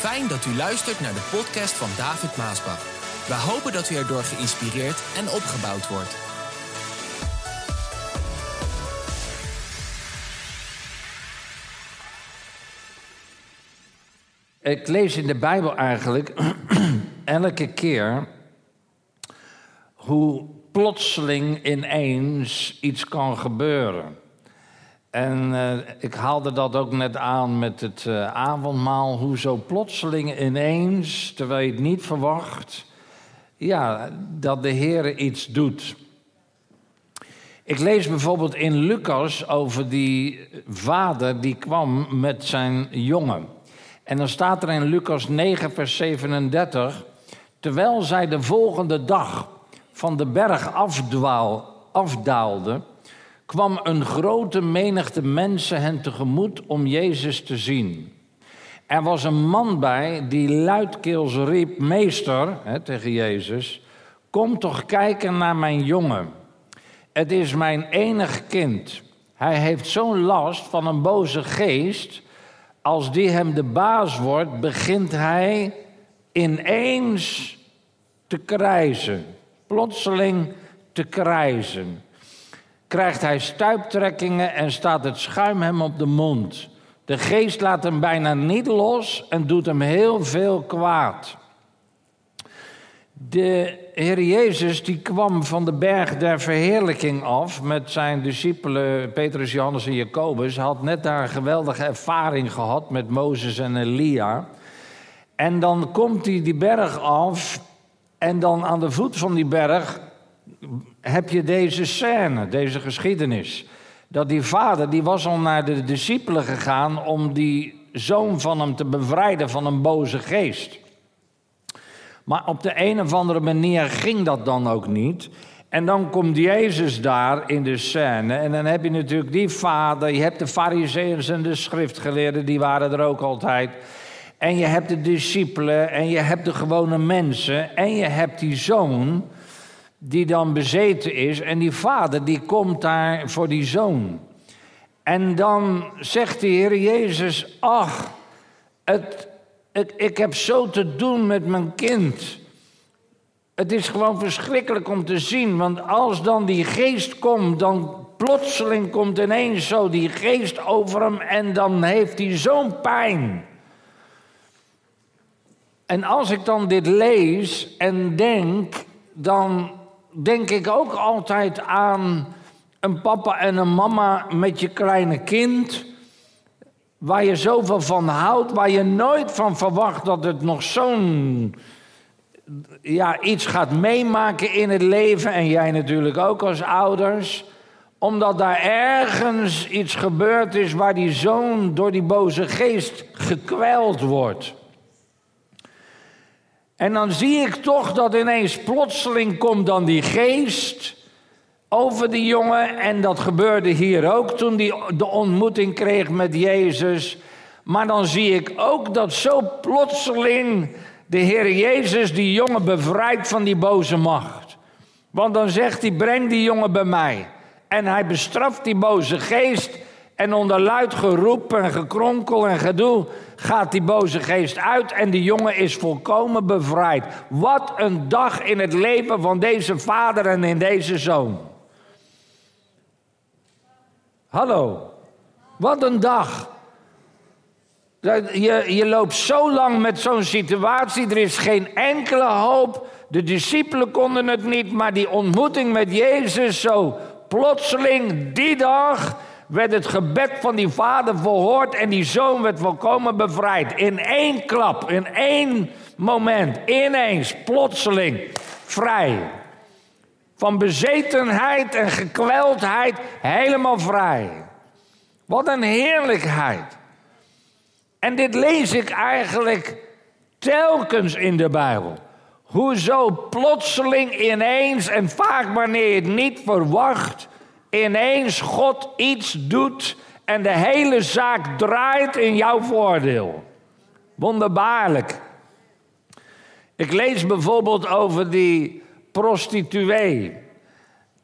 Fijn dat u luistert naar de podcast van David Maasbach. We hopen dat u erdoor geïnspireerd en opgebouwd wordt. Ik lees in de Bijbel eigenlijk elke keer hoe plotseling ineens iets kan gebeuren. En uh, ik haalde dat ook net aan met het uh, avondmaal, hoe zo plotseling ineens, terwijl je het niet verwacht, ja, dat de Heer iets doet. Ik lees bijvoorbeeld in Lucas over die vader die kwam met zijn jongen. En dan staat er in Lucas 9, vers 37, terwijl zij de volgende dag van de berg afdwaal, afdaalden, kwam een grote menigte mensen hen tegemoet om Jezus te zien. Er was een man bij die luidkeels riep: Meester, hè, tegen Jezus, kom toch kijken naar mijn jongen. Het is mijn enig kind. Hij heeft zo'n last van een boze geest. Als die hem de baas wordt, begint hij ineens te krijzen. Plotseling te krijzen krijgt hij stuiptrekkingen en staat het schuim hem op de mond. De geest laat hem bijna niet los en doet hem heel veel kwaad. De Heer Jezus die kwam van de berg der verheerlijking af met zijn discipelen Petrus, Johannes en Jacobus. Had net daar een geweldige ervaring gehad met Mozes en Elia. En dan komt hij die berg af en dan aan de voet van die berg heb je deze scène, deze geschiedenis. Dat die vader, die was al naar de discipelen gegaan om die zoon van hem te bevrijden van een boze geest. Maar op de een of andere manier ging dat dan ook niet. En dan komt Jezus daar in de scène. En dan heb je natuurlijk die vader. Je hebt de fariseeërs en de schriftgeleerden, die waren er ook altijd. En je hebt de discipelen en je hebt de gewone mensen. En je hebt die zoon die dan bezeten is. En die vader die komt daar voor die zoon. En dan zegt de Heer Jezus: Ach, het, ik, ik heb zo te doen met mijn kind. Het is gewoon verschrikkelijk om te zien, want als dan die geest komt, dan plotseling komt ineens zo die geest over hem en dan heeft hij zo'n pijn. En als ik dan dit lees en denk, dan denk ik ook altijd aan een papa en een mama met je kleine kind. Waar je zoveel van houdt, waar je nooit van verwacht dat het nog zo'n ja, iets gaat meemaken in het leven. En jij natuurlijk ook als ouders. Omdat daar ergens iets gebeurd is waar die zoon door die boze geest gekweld wordt. En dan zie ik toch dat ineens plotseling komt dan die geest over die jongen. En dat gebeurde hier ook toen hij de ontmoeting kreeg met Jezus. Maar dan zie ik ook dat zo plotseling de Heer Jezus die jongen bevrijdt van die boze macht. Want dan zegt hij, breng die jongen bij mij. En hij bestraft die boze geest en onder luid geroep en gekronkel en gedoe gaat die boze geest uit en die jongen is volkomen bevrijd. Wat een dag in het leven van deze vader en in deze zoon. Hallo, wat een dag. Je, je loopt zo lang met zo'n situatie, er is geen enkele hoop. De discipelen konden het niet, maar die ontmoeting met Jezus zo plotseling die dag werd het gebed van die vader verhoord en die zoon werd volkomen bevrijd. In één klap, in één moment, ineens, plotseling, vrij. Van bezetenheid en gekweldheid helemaal vrij. Wat een heerlijkheid. En dit lees ik eigenlijk telkens in de Bijbel. Hoezo plotseling ineens en vaak wanneer je het niet verwacht, ineens God iets doet en de hele zaak draait in jouw voordeel. Wonderbaarlijk. Ik lees bijvoorbeeld over die prostituee.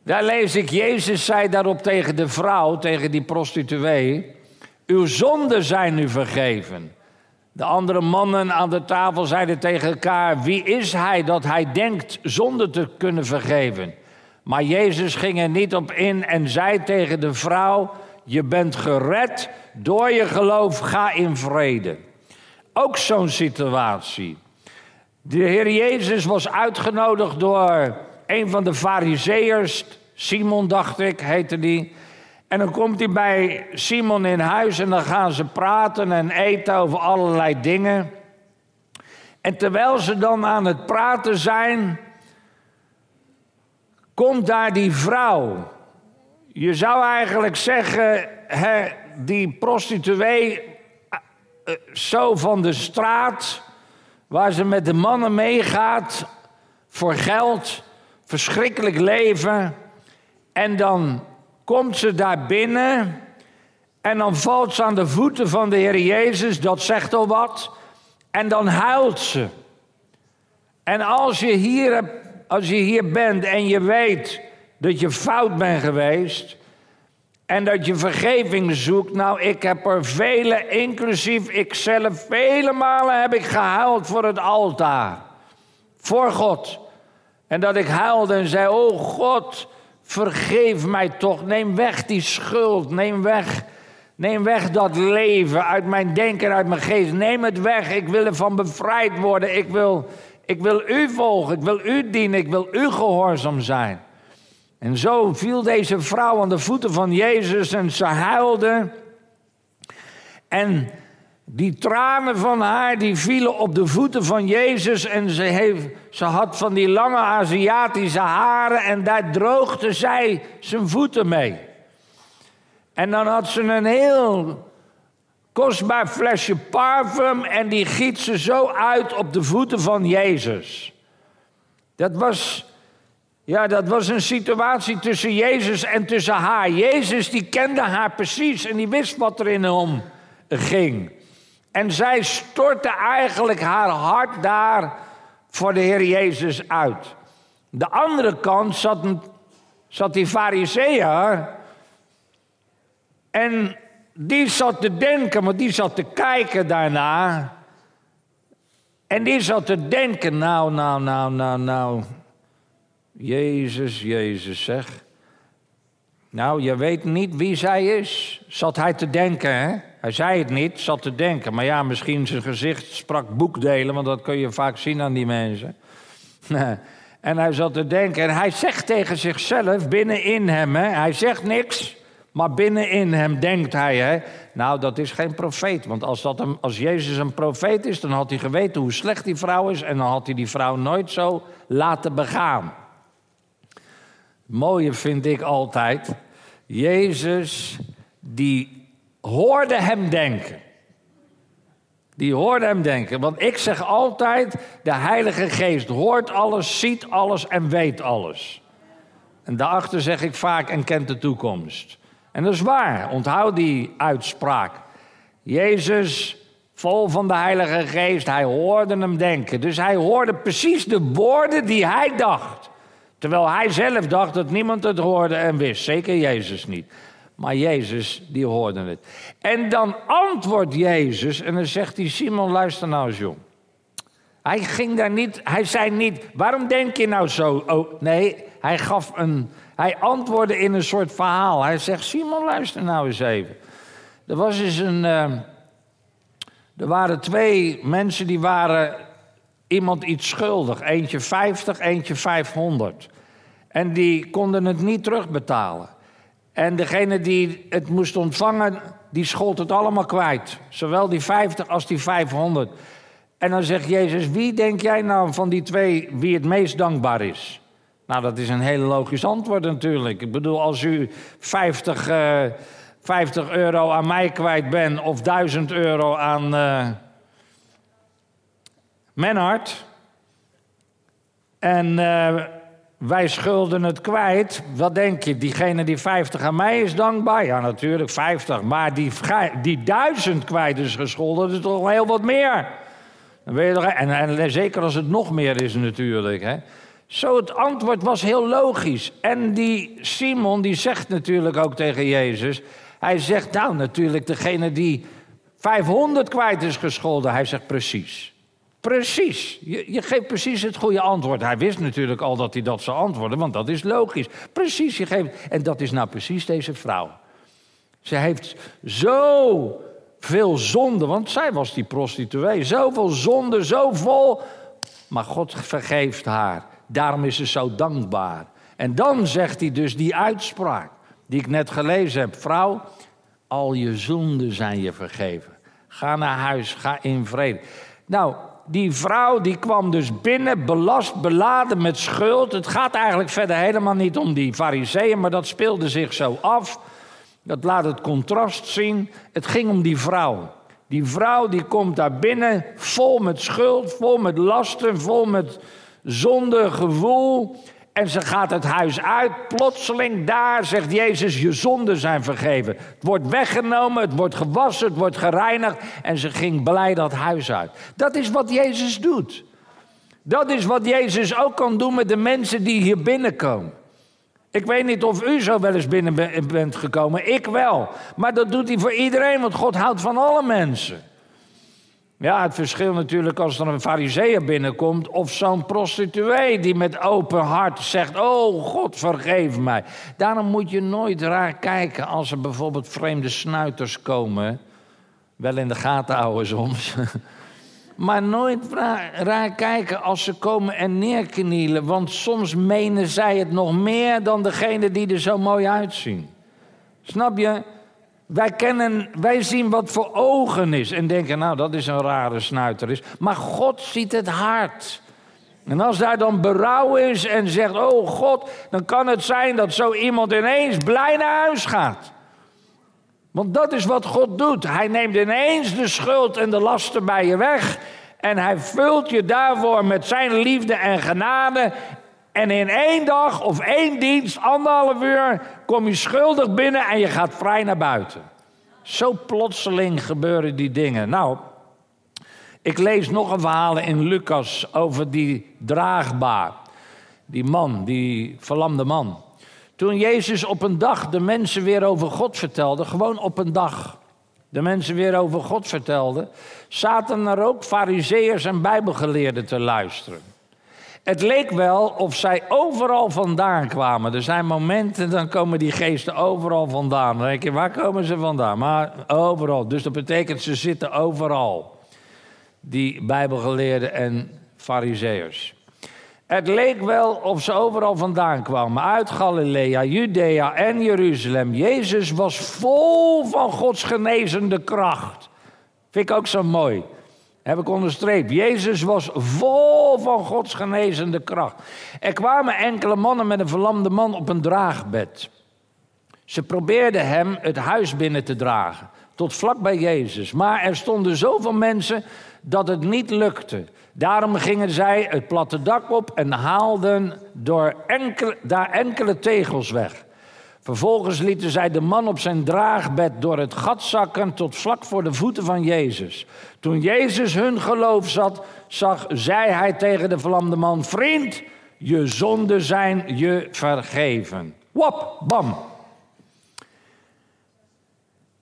Daar lees ik, Jezus zei daarop tegen de vrouw, tegen die prostituee: Uw zonden zijn u vergeven. De andere mannen aan de tafel zeiden tegen elkaar: Wie is hij dat hij denkt zonde te kunnen vergeven? Maar Jezus ging er niet op in en zei tegen de vrouw: Je bent gered door je geloof, ga in vrede. Ook zo'n situatie. De Heer Jezus was uitgenodigd door een van de Fariseërs, Simon dacht ik, heette die. En dan komt hij bij Simon in huis en dan gaan ze praten en eten over allerlei dingen. En terwijl ze dan aan het praten zijn, komt daar die vrouw. Je zou eigenlijk zeggen, hè, die prostituee, eh, eh, zo van de straat, waar ze met de mannen meegaat voor geld, verschrikkelijk leven. En dan komt ze daar binnen en dan valt ze aan de voeten van de Heer Jezus, dat zegt al wat. En dan huilt ze. En als je hier, als je hier bent en je weet dat je fout bent geweest en dat je vergeving zoekt, nou ik heb er vele, inclusief ikzelf, vele malen heb ik gehuild voor het altaar. Voor God. En dat ik huilde en zei, oh God, vergeef mij toch. Neem weg die schuld. Neem weg, neem weg dat leven uit mijn denken, uit mijn geest. Neem het weg. Ik wil ervan bevrijd worden. Ik wil, ik wil u volgen. Ik wil u dienen. Ik wil u gehoorzaam zijn. En zo viel deze vrouw aan de voeten van Jezus en ze huilde. En die tranen van haar die vielen op de voeten van Jezus en ze, heeft, ze had van die lange Aziatische haren en daar droogde zij zijn voeten mee. En dan had ze een heel kostbaar flesje parfum en die giet ze zo uit op de voeten van Jezus. Dat was, ja, dat was een situatie tussen Jezus en tussen haar. Jezus die kende haar precies en die wist wat er in hem ging. En zij stortte eigenlijk haar hart daar voor de Heer Jezus uit. De andere kant zat, zat die fariseer. En die zat te denken, maar die zat te kijken daarna. En die zat te denken, nou, nou, nou, nou, nou. Jezus, Jezus, zeg. Nou, je weet niet wie zij is, zat hij te denken, hè? Hij zei het niet, zat te denken. Maar ja, misschien zijn gezicht sprak boekdelen, want dat kun je vaak zien aan die mensen. en hij zat te denken. En hij zegt tegen zichzelf binnenin hem, hè? hij zegt niks, maar binnenin hem denkt hij, hè? nou dat is geen profeet. Want als, dat een, als Jezus een profeet is, dan had hij geweten hoe slecht die vrouw is en dan had hij die vrouw nooit zo laten begaan. mooie vind ik altijd, Jezus die hoorde hem denken. Die hoorde hem denken. Want ik zeg altijd: de Heilige Geest hoort alles, ziet alles en weet alles. En daarachter zeg ik vaak en kent de toekomst. En dat is waar. Onthoud die uitspraak. Jezus, vol van de Heilige Geest, hij hoorde hem denken. Dus hij hoorde precies de woorden die hij dacht. Terwijl hij zelf dacht dat niemand het hoorde en wist. Zeker Jezus niet. Maar Jezus, die hoorde het. En dan antwoordt Jezus en dan zegt hij: Simon, luister nou eens, jong. Hij ging daar niet, hij zei niet, waarom denk je nou zo? Oh, nee, hij gaf een, hij antwoordde in een soort verhaal. Hij zegt, Simon, luister nou eens even. Er was eens een, uh, er waren twee mensen die waren iemand iets schuldig. Eentje 50, eentje 500. En die konden het niet terugbetalen. En degene die het moest ontvangen, die schold het allemaal kwijt. Zowel die 50 als die 500. En dan zegt Jezus, wie denk jij nou van die twee wie het meest dankbaar is? Nou, dat is een heel logisch antwoord natuurlijk. Ik bedoel, als u 50, uh, 50 euro aan mij kwijt bent of 1000 euro aan uh, en uh, wij schulden het kwijt. Wat denk je? Diegene die 50 aan mij is dankbaar? Ja, natuurlijk 50. Maar die, die 1000 kwijt is gescholden, dat is toch heel wat meer. Dan weet je en, en, zeker als het nog meer is natuurlijk. Hè. Zo, het antwoord was heel logisch. En die Simon, die zegt natuurlijk ook tegen Jezus... Hij zegt, nou natuurlijk, degene die 500 kwijt is gescholden. Hij zegt precies. Precies. Je, je, geeft precies het goede antwoord. Hij wist natuurlijk al dat hij dat zou antwoorden, want dat is logisch. Precies, je geeft. En dat is nou precies deze vrouw. Ze heeft zo veel zonde, want zij was die prostituee. Zoveel zonde, zo vol. Maar God vergeeft haar. Daarom is ze zo dankbaar. En dan zegt hij dus die uitspraak die ik net gelezen heb. Vrouw, al je zonden zijn je vergeven. Ga naar huis, ga in vrede. Nou, die vrouw die kwam dus binnen, belast, beladen met schuld. Het gaat eigenlijk verder helemaal niet om die fariseeën, maar dat speelde zich zo af. Dat laat het contrast zien. Het ging om die vrouw. Die vrouw die komt daar binnen vol met schuld, vol met lasten, vol met zonde, gevoel. En ze gaat het huis uit. Plotseling daar zegt Jezus: Je zonden zijn vergeven. Het wordt weggenomen, het wordt gewassen, het wordt gereinigd. En ze ging blij dat huis uit. Dat is wat Jezus doet. Dat is wat Jezus ook kan doen met de mensen die hier binnenkomen. Ik weet niet of u zo wel eens binnen bent gekomen. Ik wel. Maar dat doet hij voor iedereen, want God houdt van alle mensen. Ja, het verschil natuurlijk als er een fariseer binnenkomt of zo'n prostituee die met open hart zegt: Oh God, vergeef mij. Daarom moet je nooit raar kijken als er bijvoorbeeld vreemde snuiters komen. Wel in de gaten houden soms. Maar nooit raar kijken als ze komen en neerknielen. Want soms menen zij het nog meer dan degene die er zo mooi uitzien. Snap je? Wij, kennen, wij zien wat voor ogen is en denken, nou dat is een rare snuiter is. Maar God ziet het hart. En als daar dan berouw is en zegt, oh God, dan kan het zijn dat zo iemand ineens blij naar huis gaat. Want dat is wat God doet. Hij neemt ineens de schuld en de lasten bij je weg. En hij vult je daarvoor met zijn liefde en genade. En in één dag of één dienst, anderhalf uur, kom je schuldig binnen en je gaat vrij naar buiten. Zo plotseling gebeuren die dingen. Nou, ik lees nog een verhaal in Lucas over die draagbaar. Die man, die verlamde man. Toen Jezus op een dag de mensen weer over God vertelde, gewoon op een dag, de mensen weer over God vertelde, zaten er ook fariseërs en bijbelgeleerden te luisteren. Het leek wel of zij overal vandaan kwamen. Er zijn momenten, dan komen die geesten overal vandaan. Dan denk je, waar komen ze vandaan? Maar overal. Dus dat betekent, ze zitten overal. Die bijbelgeleerden en fariseërs. Het leek wel of ze overal vandaan kwamen. Uit Galilea, Judea en Jeruzalem. Jezus was vol van Gods genezende kracht. Vind ik ook zo mooi. Heb ik onderstreept. Jezus was vol van Gods genezende kracht. Er kwamen enkele mannen met een verlamde man op een draagbed. Ze probeerden hem het huis binnen te dragen, tot vlak bij Jezus. Maar er stonden zoveel mensen dat het niet lukte. Daarom gingen zij het platte dak op en haalden door enkele, daar enkele tegels weg. Vervolgens lieten zij de man op zijn draagbed door het gat zakken tot vlak voor de voeten van Jezus. Toen Jezus hun geloof zat, zag, zei hij tegen de verlamde man: Vriend, je zonden zijn je vergeven. Wop, bam.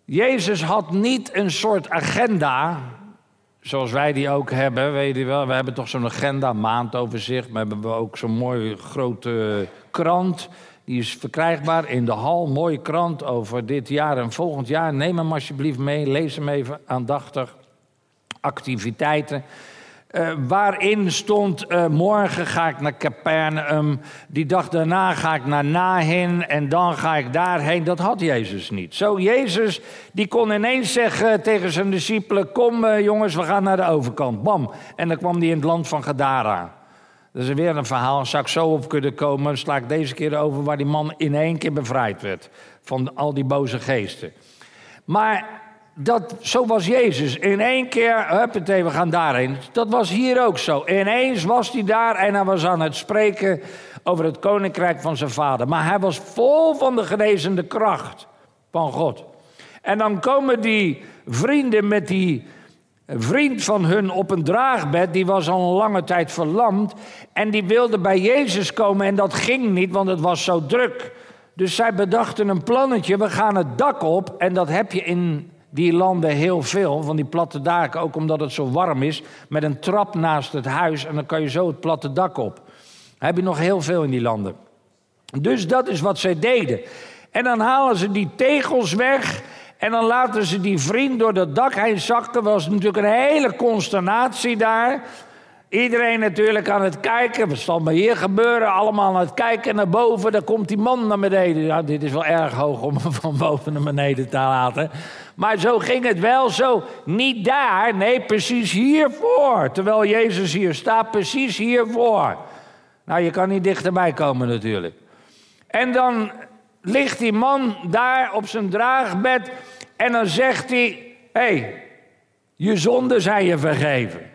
Jezus had niet een soort agenda, zoals wij die ook hebben. Weet je wel, we hebben toch zo'n agenda, maandoverzicht, maar hebben we ook zo'n mooie grote krant. Die is verkrijgbaar in de hal. Mooie krant over dit jaar en volgend jaar. Neem hem alsjeblieft mee. Lees hem even aandachtig. Activiteiten. Uh, waarin stond: uh, morgen ga ik naar Capernaum. Die dag daarna ga ik naar Nahin. En dan ga ik daarheen. Dat had Jezus niet. Zo, Jezus die kon ineens zeggen tegen zijn discipelen: Kom uh, jongens, we gaan naar de overkant. Bam. En dan kwam hij in het land van Gadara. Dat is weer een verhaal, zou ik zo op kunnen komen. Sla ik deze keer over waar die man in één keer bevrijd werd. Van al die boze geesten. Maar dat, zo was Jezus. In één keer, huppatee, we gaan daarheen. Dat was hier ook zo. Ineens was hij daar en hij was aan het spreken over het koninkrijk van zijn vader. Maar hij was vol van de genezende kracht van God. En dan komen die vrienden met die vriend van hun op een draagbed, die was al een lange tijd verlamd. En die wilde bij Jezus komen en dat ging niet, want het was zo druk. Dus zij bedachten een plannetje, we gaan het dak op. En dat heb je in die landen heel veel, van die platte daken, ook omdat het zo warm is, met een trap naast het huis en dan kan je zo het platte dak op. heb je nog heel veel in die landen. Dus dat is wat zij deden. En dan halen ze die tegels weg en dan laten ze die vriend door dat dak heen zakken. was natuurlijk een hele consternatie daar. Iedereen natuurlijk aan het kijken. Wat zal maar hier gebeuren? Allemaal aan het kijken naar boven. Dan komt die man naar beneden. Ja, dit is wel erg hoog om hem van boven naar beneden te laten. Maar zo ging het wel zo. Niet daar, nee, precies hiervoor. Terwijl Jezus hier staat, precies hiervoor. Nou, je kan niet dichterbij komen natuurlijk. En dan ligt die man daar op zijn draagbed. En dan zegt hij: hey, je zonden zijn je vergeven.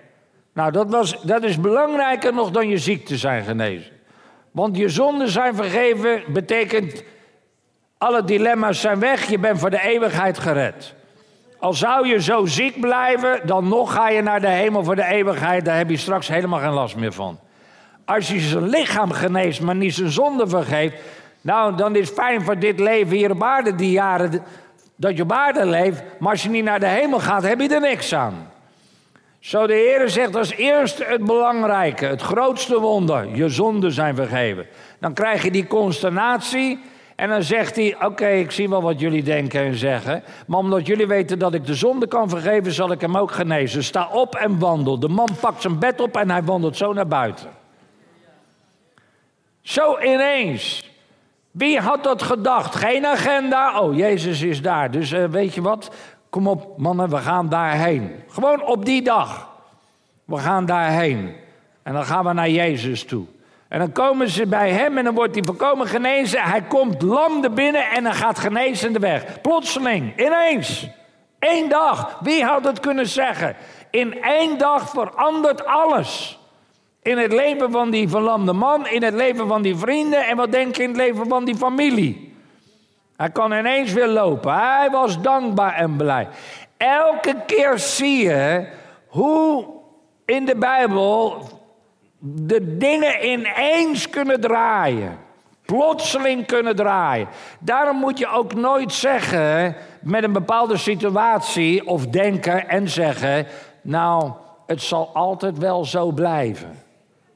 Nou, dat, was, dat is belangrijker nog dan je ziekte zijn genezen. Want je zonden zijn vergeven betekent alle dilemma's zijn weg, je bent voor de eeuwigheid gered. Al zou je zo ziek blijven, dan nog ga je naar de hemel voor de eeuwigheid, daar heb je straks helemaal geen last meer van. Als je zijn lichaam geneest, maar niet zijn zonde vergeeft, nou, dan is fijn voor dit leven hier op aarde, die jaren dat je op leeft, maar als je niet naar de hemel gaat, heb je er niks aan. Zo de Heer zegt als eerste het belangrijke, het grootste wonder, je zonden zijn vergeven. Dan krijg je die consternatie en dan zegt hij, oké, ik zie wel wat jullie denken en zeggen, maar omdat jullie weten dat ik de zonde kan vergeven, zal ik hem ook genezen. Sta op en wandel. De man pakt zijn bed op en hij wandelt zo naar buiten. Zo ineens. Wie had dat gedacht? Geen agenda. Oh, Jezus is daar. Dus uh, weet je wat? Kom op, mannen, we gaan daarheen. Gewoon op die dag. We gaan daarheen. En dan gaan we naar Jezus toe. En dan komen ze bij hem en dan wordt hij voorkomen genezen. Hij komt lam er binnen en dan gaat genezende weg. Plotseling, ineens. Eén dag. Wie had het kunnen zeggen? In één dag verandert alles. In het leven van die verlamde man, in het leven van die vrienden en wat denk je in het leven van die familie. Hij kon ineens weer lopen. Hij was dankbaar en blij. Elke keer zie je hoe in de Bijbel de dingen ineens kunnen draaien. Plotseling kunnen draaien. Daarom moet je ook nooit zeggen met een bepaalde situatie of denken en zeggen: Nou, het zal altijd wel zo blijven.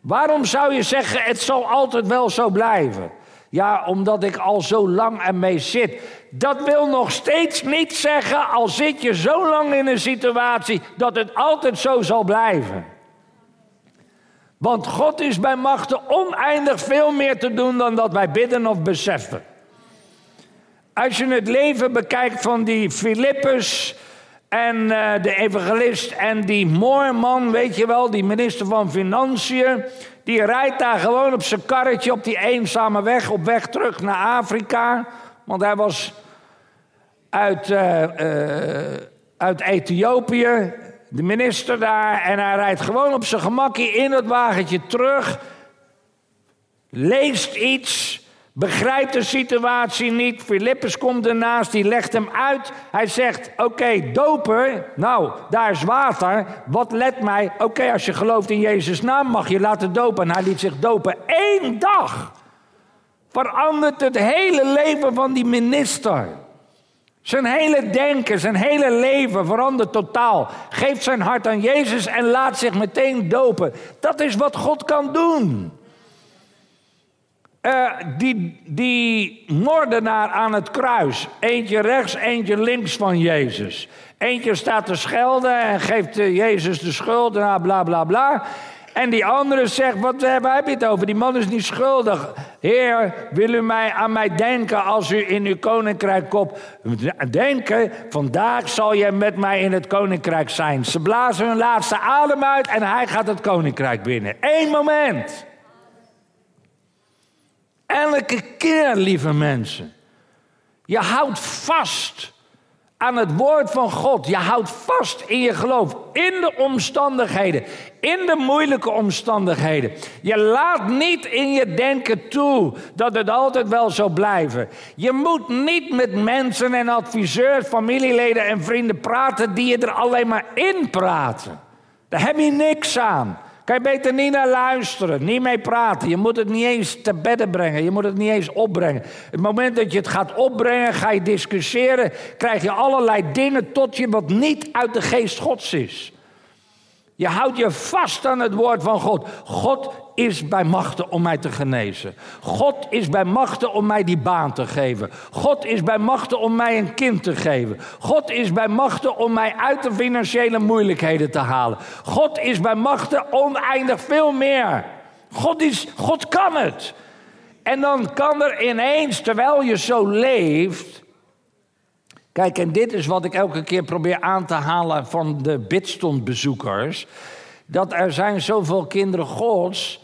Waarom zou je zeggen: Het zal altijd wel zo blijven? Ja, omdat ik al zo lang ermee zit. Dat wil nog steeds niet zeggen, al zit je zo lang in een situatie, dat het altijd zo zal blijven. Want God is bij machten oneindig veel meer te doen dan dat wij bidden of beseffen. Als je het leven bekijkt van die Filippus en uh, de evangelist en die Moorman, weet je wel, die minister van Financiën. Die rijdt daar gewoon op zijn karretje op die eenzame weg, op weg terug naar Afrika. Want hij was uit, uh, uh, uit Ethiopië, de minister daar. En hij rijdt gewoon op zijn gemakje in het wagentje terug. Leest iets begrijpt de situatie niet. Filippus komt ernaast, die legt hem uit. Hij zegt: Oké, doper, nou, daar is water. Wat let mij? Oké, als je gelooft in Jezus' naam, mag je laten dopen. En hij liet zich dopen. Eén dag verandert het hele leven van die minister. Zijn hele denken, zijn hele leven verandert totaal. Geeft zijn hart aan Jezus en laat zich meteen dopen. Dat is wat God kan doen. Uh, die, die moordenaar aan het kruis. Eentje rechts, eentje links van Jezus. Eentje staat te schelden en geeft uh, Jezus de schuld en bla bla bla. En die andere zegt, wat waar heb je het over? Die man is niet schuldig. Heer, wil u mij aan mij denken als u in uw koninkrijk komt? Denken, vandaag zal jij met mij in het koninkrijk zijn. Ze blazen hun laatste adem uit en hij gaat het koninkrijk binnen. Eén moment. Elke keer, lieve mensen. Je houdt vast aan het woord van God. Je houdt vast in je geloof. In de omstandigheden. In de moeilijke omstandigheden. Je laat niet in je denken toe dat het altijd wel zou blijven. Je moet niet met mensen en adviseurs, familieleden en vrienden praten die je er alleen maar in praten. Daar heb je niks aan. Kan je beter niet naar luisteren, niet mee praten. Je moet het niet eens te bedden brengen, je moet het niet eens opbrengen. Het moment dat je het gaat opbrengen, ga je discussiëren, krijg je allerlei dingen tot je wat niet uit de geest Gods is. Je houdt je vast aan het woord van God. God is bij machten om mij te genezen. God is bij machten om mij die baan te geven. God is bij machten om mij een kind te geven. God is bij machten om mij uit de financiële moeilijkheden te halen. God is bij machten oneindig veel meer. God, is, God kan het. En dan kan er ineens, terwijl je zo leeft, Kijk, en dit is wat ik elke keer probeer aan te halen van de bidstondbezoekers. Dat er zijn zoveel kinderen gods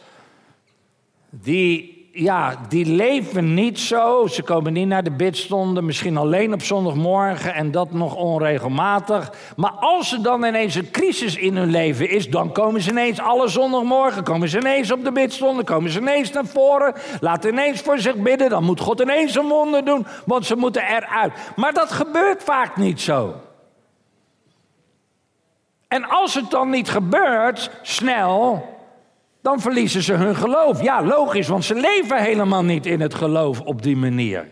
die ja, die leven niet zo. Ze komen niet naar de bidstonden, misschien alleen op zondagmorgen en dat nog onregelmatig. Maar als er dan ineens een crisis in hun leven is, dan komen ze ineens alle zondagmorgen, komen ze ineens op de bidstonden, komen ze ineens naar voren, laten ineens voor zich bidden. Dan moet God ineens een wonder doen, want ze moeten eruit. Maar dat gebeurt vaak niet zo. En als het dan niet gebeurt, snel, dan verliezen ze hun geloof. Ja, logisch, want ze leven helemaal niet in het geloof op die manier.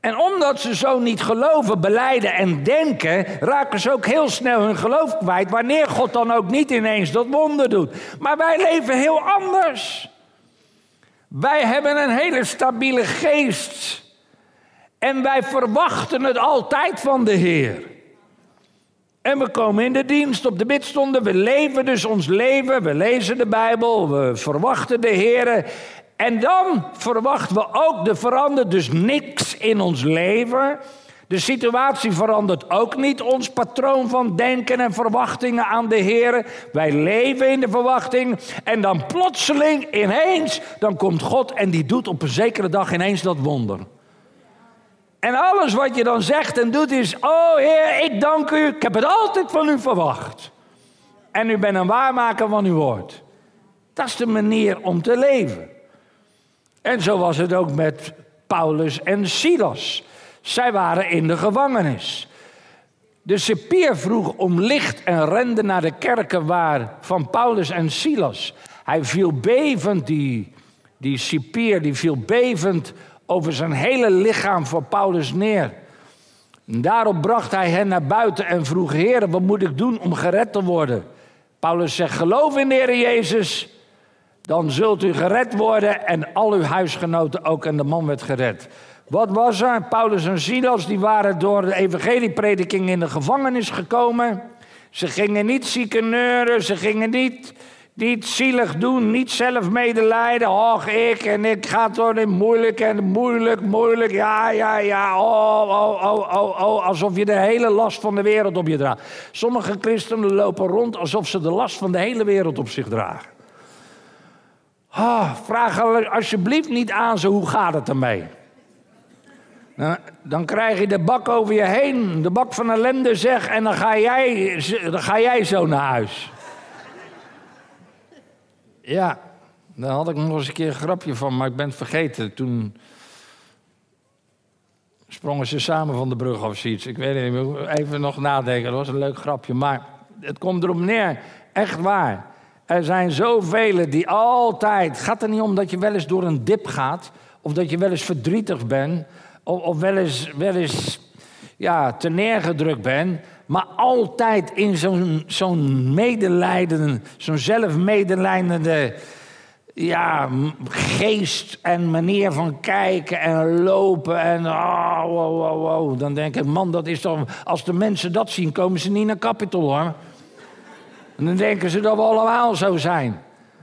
En omdat ze zo niet geloven, beleiden en denken, raken ze ook heel snel hun geloof kwijt, wanneer God dan ook niet ineens dat wonder doet. Maar wij leven heel anders. Wij hebben een hele stabiele geest. En wij verwachten het altijd van de Heer. En we komen in de dienst op de bidstonden. We leven dus ons leven. We lezen de Bijbel. We verwachten de Heer. En dan verwachten we ook, er verandert dus niks in ons leven. De situatie verandert ook niet. Ons patroon van denken en verwachtingen aan de Heer. Wij leven in de verwachting. En dan plotseling, ineens, dan komt God en die doet op een zekere dag ineens dat wonder. En alles wat je dan zegt en doet is: Oh Heer, ik dank u. Ik heb het altijd van u verwacht. En u bent een waarmaker van uw woord. Dat is de manier om te leven. En zo was het ook met Paulus en Silas. Zij waren in de gevangenis. De cipier vroeg om licht en rende naar de kerken waar van Paulus en Silas. Hij viel bevend, die, die cipier, die viel bevend over zijn hele lichaam voor Paulus neer. daarop bracht hij hen naar buiten en vroeg: Heer, wat moet ik doen om gered te worden? Paulus zegt: Geloof in de Heer Jezus, dan zult u gered worden en al uw huisgenoten ook. En de man werd gered. Wat was er? Paulus en Silas die waren door de evangelieprediking in de gevangenis gekomen. Ze gingen niet zieken neuren, ze gingen niet niet zielig doen, niet zelf medelijden. Och, ik en ik ga door in moeilijk en moeilijk, moeilijk. Ja, ja, ja. Oh, oh, oh, oh, oh. Alsof je de hele last van de wereld op je draagt. Sommige christenen lopen rond alsof ze de last van de hele wereld op zich dragen. Oh, vraag alsjeblieft niet aan ze, hoe gaat het ermee? Dan, dan krijg je de bak over je heen, de bak van ellende zeg, en dan ga jij, dan ga jij zo naar huis. Ja, daar had ik nog eens een keer een grapje van, maar ik ben het vergeten. Toen sprongen ze samen van de brug of zoiets. Ik weet niet, even nog nadenken. Dat was een leuk grapje. Maar het komt erop neer, echt waar. Er zijn zoveel die altijd. Het gaat er niet om dat je wel eens door een dip gaat. Of dat je wel eens verdrietig bent. Of, of wel eens, wel eens ja, te neergedrukt bent. Maar altijd in zo'n zo'n medelijden, zo'n zelfmedelijdende ja, geest en manier van kijken en lopen. En oh, wow, wow, wow. Dan denk ik, man, dat is toch. Als de mensen dat zien, komen ze niet naar Capitol hoor. En dan denken ze dat we allemaal zo zijn.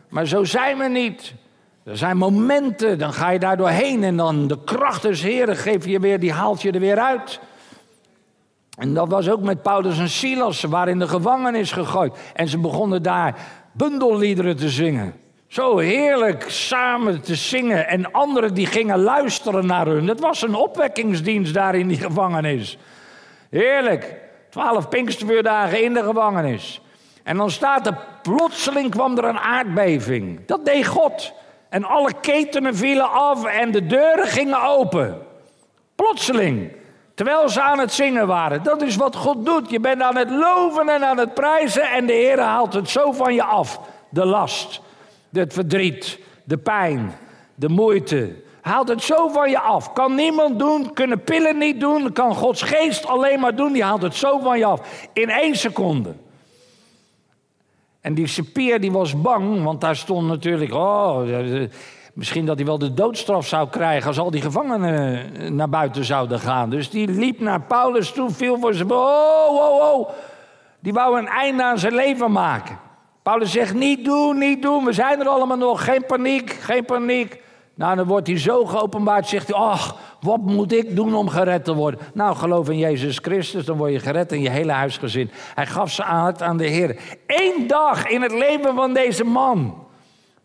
Maar zo zijn we niet. Er zijn momenten, dan ga je daar doorheen en dan de kracht des Heren geeft je weer, die haalt je er weer uit. En dat was ook met Paulus en Silas. Ze waren in de gevangenis gegooid. En ze begonnen daar bundelliederen te zingen. Zo heerlijk samen te zingen. En anderen die gingen luisteren naar hun. Het was een opwekkingsdienst daar in die gevangenis. Heerlijk. Twaalf Pinkstervuurdagen in de gevangenis. En dan staat er, plotseling kwam er een aardbeving. Dat deed God. En alle ketenen vielen af en de deuren gingen open. Plotseling. Terwijl ze aan het zingen waren. Dat is wat God doet. Je bent aan het loven en aan het prijzen en de Heer haalt het zo van je af. De last, het verdriet, de pijn, de moeite. Haalt het zo van je af. Kan niemand doen, kunnen pillen niet doen, kan Gods geest alleen maar doen. Die haalt het zo van je af. In één seconde. En die cipier die was bang, want daar stond natuurlijk... Oh, Misschien dat hij wel de doodstraf zou krijgen als al die gevangenen eh, naar buiten zouden gaan. Dus die liep naar Paulus toe, viel voor zijn. Oh, oh, oh. Die wou een einde aan zijn leven maken. Paulus zegt: Niet doen, niet doen. We zijn er allemaal nog. Geen paniek, geen paniek. Nou, dan wordt hij zo geopenbaard. Zegt hij: Ach, wat moet ik doen om gered te worden? Nou, geloof in Jezus Christus, dan word je gered in je hele huisgezin. Hij gaf ze aan het aan de Heer. Eén dag in het leven van deze man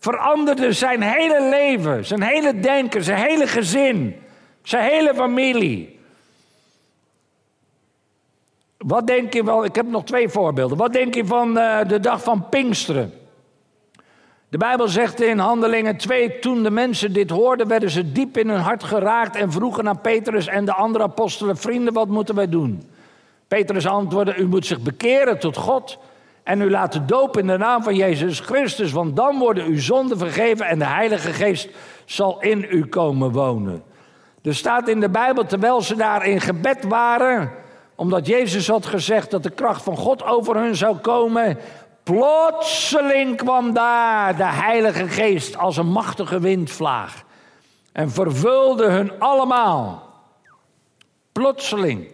veranderde zijn hele leven, zijn hele denken, zijn hele gezin, zijn hele familie. Wat denk je wel? Ik heb nog twee voorbeelden. Wat denk je van uh, de dag van Pinksteren? De Bijbel zegt in Handelingen 2: Toen de mensen dit hoorden, werden ze diep in hun hart geraakt en vroegen aan Petrus en de andere apostelen: Vrienden, wat moeten wij doen? Petrus antwoordde: U moet zich bekeren tot God en u laten dopen in de naam van Jezus Christus, want dan worden uw zonden vergeven en de Heilige Geest zal in u komen wonen. Er staat in de Bijbel, terwijl ze daar in gebed waren, omdat Jezus had gezegd dat de kracht van God over hun zou komen, plotseling kwam daar de Heilige Geest als een machtige windvlaag en vervulde hun allemaal. Plotseling.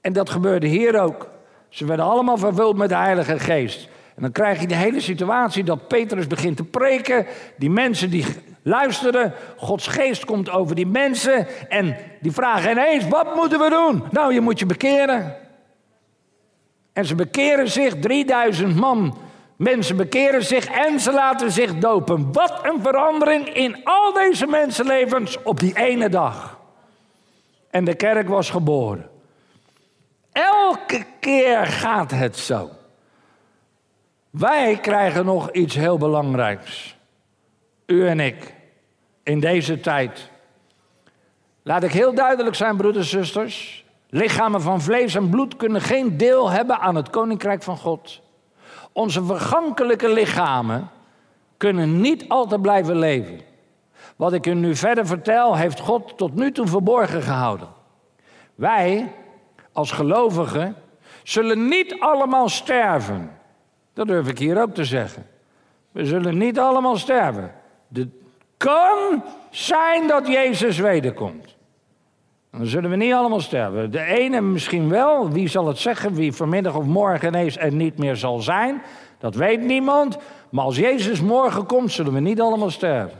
En dat gebeurde hier ook. Ze werden allemaal vervuld met de Heilige Geest. En dan krijg je de hele situatie dat Petrus begint te preken. Die mensen die luisteren, Gods geest komt over die mensen. En die vragen ineens, wat moeten we doen? Nou, je moet je bekeren. En ze bekeren zich, 3000 man. Mensen bekeren zich en ze laten zich dopen. Wat een verandering in al deze mensenlevens op die ene dag. En de kerk was geboren. Elke keer gaat het zo. Wij krijgen nog iets heel belangrijks. U en ik. In deze tijd. Laat ik heel duidelijk zijn, broeders en zusters. Lichamen van vlees en bloed kunnen geen deel hebben aan het koninkrijk van God. Onze vergankelijke lichamen kunnen niet altijd blijven leven. Wat ik u nu verder vertel, heeft God tot nu toe verborgen gehouden. Wij als gelovigen zullen niet allemaal sterven. Dat durf ik hier ook te zeggen. We zullen niet allemaal sterven. Het kan zijn dat Jezus wederkomt. Dan zullen we niet allemaal sterven. De ene misschien wel, wie zal het zeggen, wie vanmiddag of morgen ineens er niet meer zal zijn. Dat weet niemand. Maar als Jezus morgen komt, zullen we niet allemaal sterven.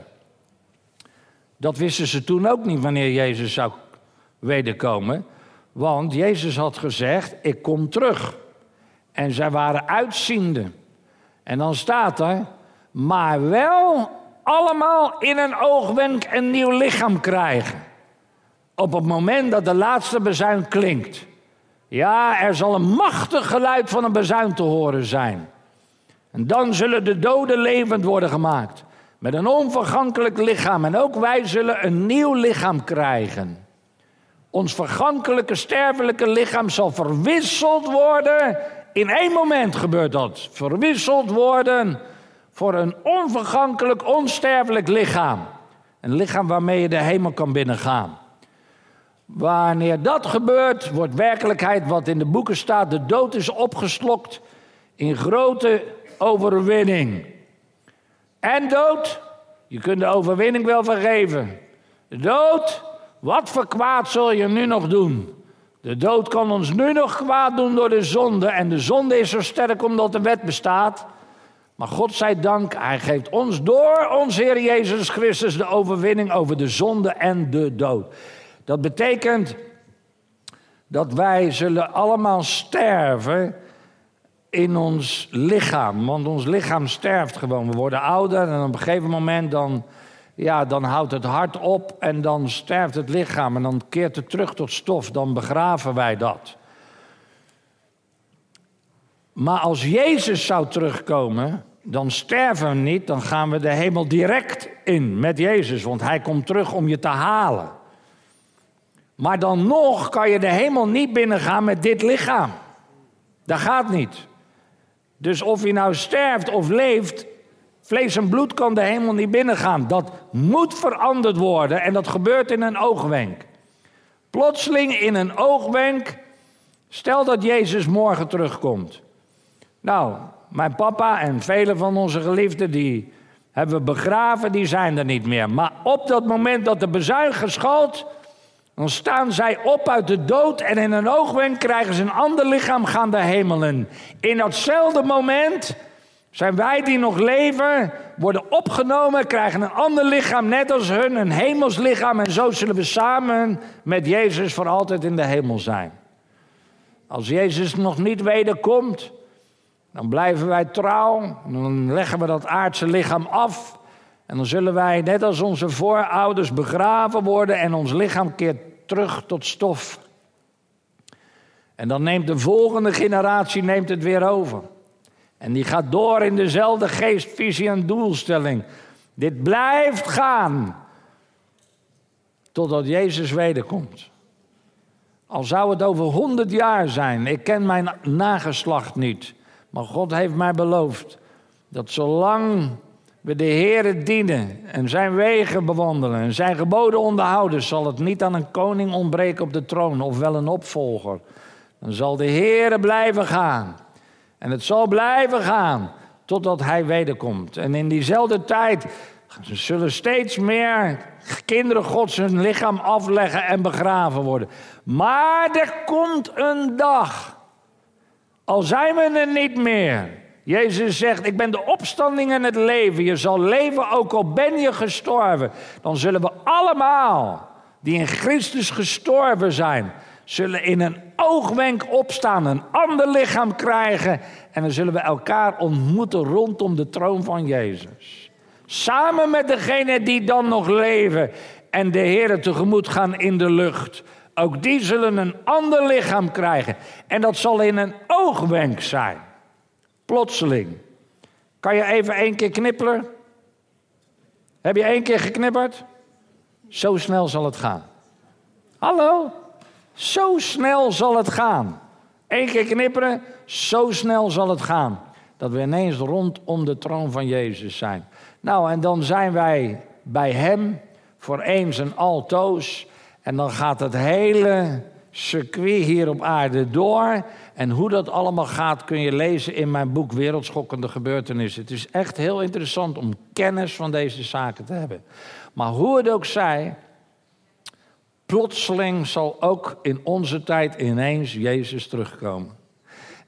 Dat wisten ze toen ook niet wanneer Jezus zou wederkomen. Want Jezus had gezegd: Ik kom terug. En zij waren uitziende. En dan staat er: Maar wel allemaal in een oogwenk een nieuw lichaam krijgen. Op het moment dat de laatste bezuin klinkt. Ja, er zal een machtig geluid van een bezuin te horen zijn. En dan zullen de doden levend worden gemaakt. Met een onvergankelijk lichaam. En ook wij zullen een nieuw lichaam krijgen. Ons vergankelijke, sterfelijke lichaam zal verwisseld worden. In één moment gebeurt dat. Verwisseld worden voor een onvergankelijk, onsterfelijk lichaam. Een lichaam waarmee je de hemel kan binnengaan. Wanneer dat gebeurt, wordt werkelijkheid wat in de boeken staat: de dood is opgeslokt in grote overwinning. En dood, je kunt de overwinning wel vergeven. Dood, wat voor kwaad zul je nu nog doen? De dood kan ons nu nog kwaad doen door de zonde. En de zonde is zo sterk omdat de wet bestaat. Maar God zij dank, Hij geeft ons door ons Heer Jezus Christus de overwinning over de zonde en de dood. Dat betekent dat wij zullen allemaal sterven in ons lichaam. Want ons lichaam sterft gewoon. We worden ouder en op een gegeven moment dan, ja, dan houdt het hart op en dan sterft het lichaam en dan keert het terug tot stof. Dan begraven wij dat. Maar als Jezus zou terugkomen, dan sterven we niet, dan gaan we de hemel direct in met Jezus, want Hij komt terug om je te halen. Maar dan nog kan je de hemel niet binnengaan met dit lichaam. Dat gaat niet. Dus of je nou sterft of leeft, vlees en bloed kan de hemel niet binnengaan. Dat moet veranderd worden en dat gebeurt in een oogwenk. Plotseling in een oogwenk, stel dat Jezus morgen terugkomt. Nou, mijn papa en vele van onze geliefden die hebben we begraven, die zijn er niet meer. Maar op dat moment dat de bezuin geschalt, dan staan zij op uit de dood en in een oogwenk krijgen ze een ander lichaam, gaan de hemel in. In datzelfde moment zijn wij die nog leven, worden opgenomen, krijgen een ander lichaam, net als hun, een hemels lichaam. En zo zullen we samen met Jezus voor altijd in de hemel zijn. Als Jezus nog niet wederkomt, dan blijven wij trouw. Dan leggen we dat aardse lichaam af. En dan zullen wij, net als onze voorouders, begraven worden en ons lichaam keert terug tot stof. En dan neemt de volgende generatie neemt het weer over. En die gaat door in dezelfde geest, visie en doelstelling. Dit blijft gaan totdat Jezus wederkomt. Al zou het over honderd jaar zijn, ik ken mijn nageslacht niet. Maar God heeft mij beloofd dat zolang we de Heeren dienen en zijn wegen bewandelen en zijn geboden onderhouden, zal het niet aan een koning ontbreken op de troon of wel een opvolger. Dan zal de Heere blijven gaan. En het zal blijven gaan totdat hij wederkomt. En in diezelfde tijd zullen steeds meer kinderen Gods hun lichaam afleggen en begraven worden. Maar er komt een dag al zijn we er niet meer. Jezus zegt, ik ben de opstanding en het leven. Je zal leven ook al ben je gestorven. Dan zullen we allemaal die in Christus gestorven zijn, zullen in een oogwenk opstaan, een ander lichaam krijgen. En dan zullen we elkaar ontmoeten rondom de troon van Jezus. Samen met degenen die dan nog leven en de Heer tegemoet gaan in de lucht. Ook die zullen een ander lichaam krijgen. En dat zal in een oogwenk zijn. Plotseling. Kan je even één keer knipperen? Heb je één keer geknipperd? Zo snel zal het gaan. Hallo? Zo snel zal het gaan. Eén keer knipperen, zo snel zal het gaan. Dat we ineens rondom de troon van Jezus zijn. Nou, en dan zijn wij bij Hem voor eens en altoos. En dan gaat het hele circuit hier op aarde door. En hoe dat allemaal gaat kun je lezen in mijn boek Wereldschokkende Gebeurtenissen. Het is echt heel interessant om kennis van deze zaken te hebben. Maar hoe het ook zij, plotseling zal ook in onze tijd ineens Jezus terugkomen.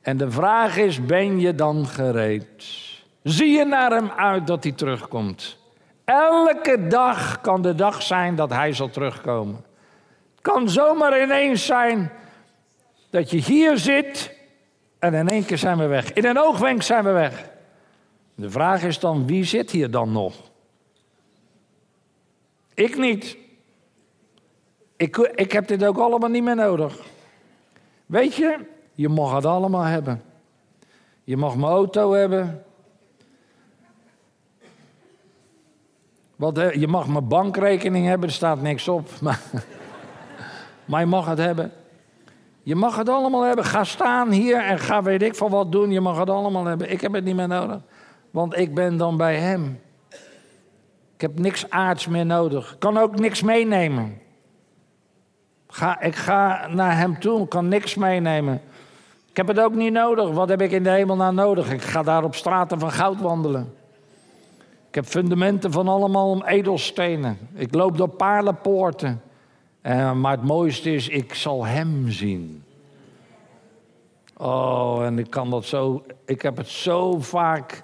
En de vraag is, ben je dan gereed? Zie je naar hem uit dat hij terugkomt? Elke dag kan de dag zijn dat hij zal terugkomen kan zomaar ineens zijn dat je hier zit en in één keer zijn we weg. In een oogwenk zijn we weg. De vraag is dan, wie zit hier dan nog? Ik niet. Ik, ik heb dit ook allemaal niet meer nodig. Weet je, je mag het allemaal hebben. Je mag mijn auto hebben. Wat, je mag mijn bankrekening hebben, er staat niks op. Maar maar je mag het hebben. Je mag het allemaal hebben. Ga staan hier en ga weet ik van wat doen. Je mag het allemaal hebben. Ik heb het niet meer nodig. Want ik ben dan bij hem. Ik heb niks aards meer nodig. Ik kan ook niks meenemen. Ik ga naar hem toe, ik kan niks meenemen. Ik heb het ook niet nodig. Wat heb ik in de hemel nou nodig? Ik ga daar op straten van goud wandelen. Ik heb fundamenten van allemaal edelstenen. Ik loop door paarlenpoorten. Uh, maar het mooiste is, ik zal hem zien. Oh, en ik kan dat zo. Ik heb het zo vaak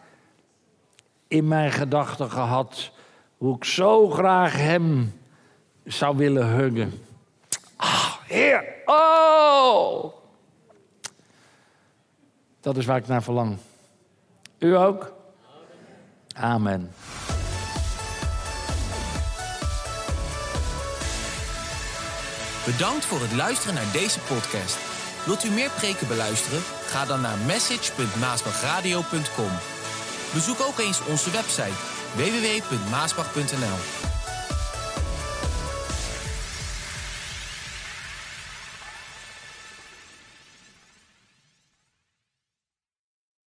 in mijn gedachten gehad. Hoe ik zo graag hem zou willen huggen. Heer, Oh! Dat is waar ik naar verlang. U ook? Amen. Bedankt voor het luisteren naar deze podcast. Wilt u meer preken beluisteren? Ga dan naar message.maasbachradio.com. Bezoek ook eens onze website www.maasbach.nl.